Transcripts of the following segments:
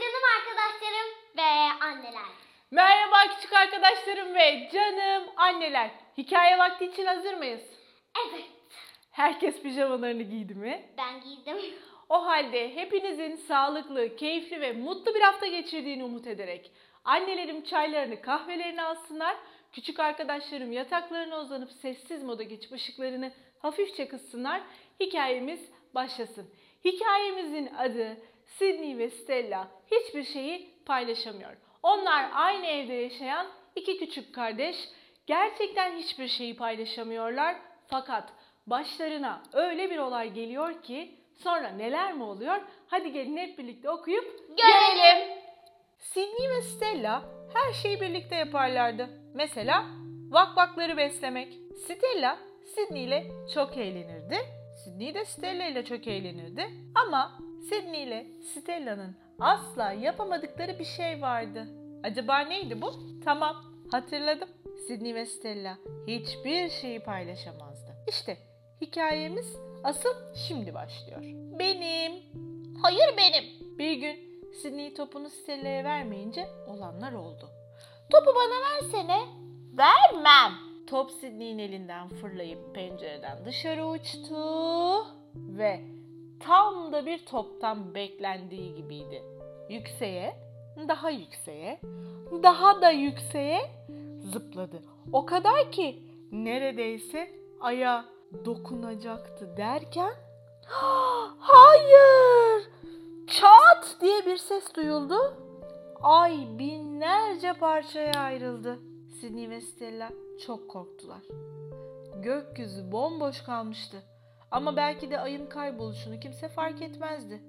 canım arkadaşlarım ve anneler. Merhaba küçük arkadaşlarım ve canım anneler. Hikaye vakti için hazır mıyız? Evet Herkes pijamalarını giydi mi? ben giydim. O halde hepinizin sağlıklı, keyifli ve mutlu bir hafta geçirdiğini umut ederek annelerim çaylarını, kahvelerini alsınlar. Küçük arkadaşlarım yataklarına uzanıp sessiz moda geçip ışıklarını hafifçe kıssınlar. Hikayemiz başlasın. Hikayemizin adı Sydney ve Stella hiçbir şeyi paylaşamıyor. Onlar aynı evde yaşayan iki küçük kardeş. Gerçekten hiçbir şeyi paylaşamıyorlar. Fakat başlarına öyle bir olay geliyor ki sonra neler mi oluyor? Hadi gelin hep birlikte okuyup Görelim. Sydney ve Stella her şeyi birlikte yaparlardı. Mesela vakvakları beslemek. Stella Sydney ile çok eğlenirdi. Sydney de Stella ile çok eğlenirdi. Ama Sydney ile Stella'nın asla yapamadıkları bir şey vardı. Acaba neydi bu? Tamam, hatırladım. Sydney ve Stella hiçbir şeyi paylaşamazdı. İşte hikayemiz asıl şimdi başlıyor. Benim. Hayır benim. Bir gün Sydney topunu Stella'ya vermeyince olanlar oldu. Topu bana versene. Vermem. Top Sydney'in elinden fırlayıp pencereden dışarı uçtu ve tam da bir toptan beklendiği gibiydi. Yükseğe, daha yükseğe, daha da yükseğe zıpladı. O kadar ki neredeyse aya dokunacaktı derken Hayır! Çat diye bir ses duyuldu. Ay binlerce parçaya ayrıldı. Sydney ve Stella çok korktular. Gökyüzü bomboş kalmıştı. Ama belki de ayın kayboluşunu kimse fark etmezdi.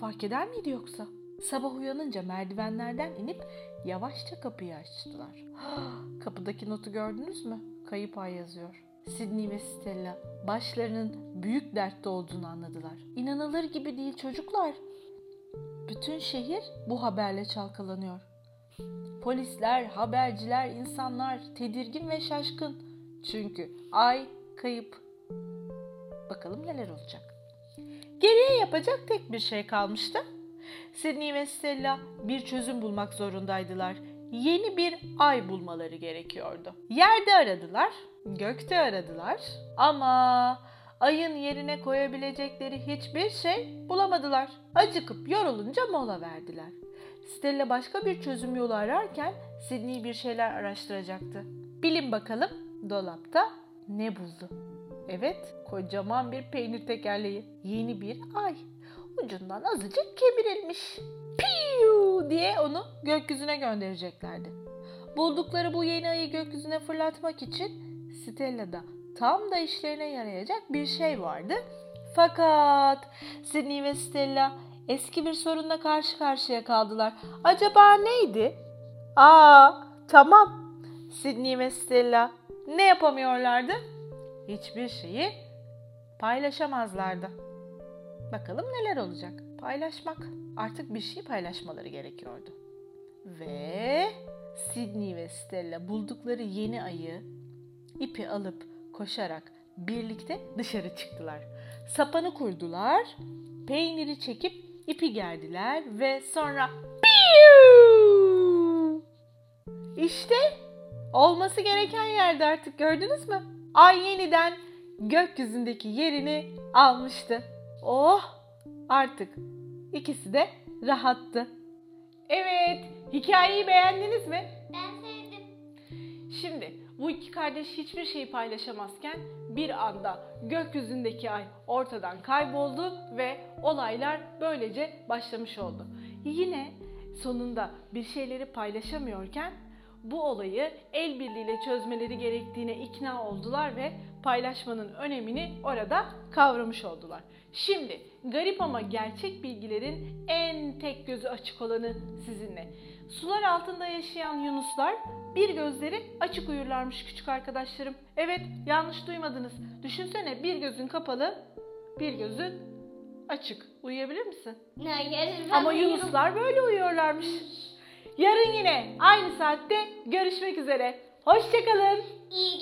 Fark eder miydi yoksa? Sabah uyanınca merdivenlerden inip yavaşça kapıyı açtılar. Kapıdaki notu gördünüz mü? Kayıp ay yazıyor. Sydney ve Stella başlarının büyük dertte olduğunu anladılar. İnanılır gibi değil çocuklar. Bütün şehir bu haberle çalkalanıyor. Polisler, haberciler, insanlar tedirgin ve şaşkın. Çünkü ay kayıp. Bakalım neler olacak. Geriye yapacak tek bir şey kalmıştı. Sydney ve Stella bir çözüm bulmak zorundaydılar. Yeni bir ay bulmaları gerekiyordu. Yerde aradılar, gökte aradılar ama ayın yerine koyabilecekleri hiçbir şey bulamadılar. Acıkıp yorulunca mola verdiler. Stella başka bir çözüm yolu ararken Sydney bir şeyler araştıracaktı. Bilin bakalım dolapta ne buldu? Evet, kocaman bir peynir tekerleği. Yeni bir ay. Ucundan azıcık kemirilmiş. Piu diye onu gökyüzüne göndereceklerdi. Buldukları bu yeni ayı gökyüzüne fırlatmak için Stella'da tam da işlerine yarayacak bir şey vardı. Fakat Sydney ve Stella eski bir sorunla karşı karşıya kaldılar. Acaba neydi? Aa, tamam. Sydney ve Stella ne yapamıyorlardı? Hiçbir şeyi paylaşamazlardı. Bakalım neler olacak. Paylaşmak. Artık bir şey paylaşmaları gerekiyordu. Ve Sydney ve Stella buldukları yeni ayı ipi alıp koşarak birlikte dışarı çıktılar. Sapanı kurdular, peyniri çekip ipi gerdiler ve sonra! İşte olması gereken yerde artık gördünüz mü? Ay yeniden gökyüzündeki yerini almıştı. Oh artık ikisi de rahattı. Evet hikayeyi beğendiniz mi? Ben sevdim. Şimdi bu iki kardeş hiçbir şeyi paylaşamazken bir anda gökyüzündeki ay ortadan kayboldu ve olaylar böylece başlamış oldu. Yine sonunda bir şeyleri paylaşamıyorken bu olayı el birliğiyle çözmeleri gerektiğine ikna oldular ve paylaşmanın önemini orada kavramış oldular. Şimdi garip ama gerçek bilgilerin en tek gözü açık olanı sizinle. Sular altında yaşayan yunuslar bir gözleri açık uyurlarmış küçük arkadaşlarım. Evet yanlış duymadınız. Düşünsene bir gözün kapalı, bir gözün açık. Uyuyabilir misin? Hayır ben Ama yunuslar böyle uyuyorlarmış. Yarın yine aynı saatte görüşmek üzere. Hoşçakalın. İyi.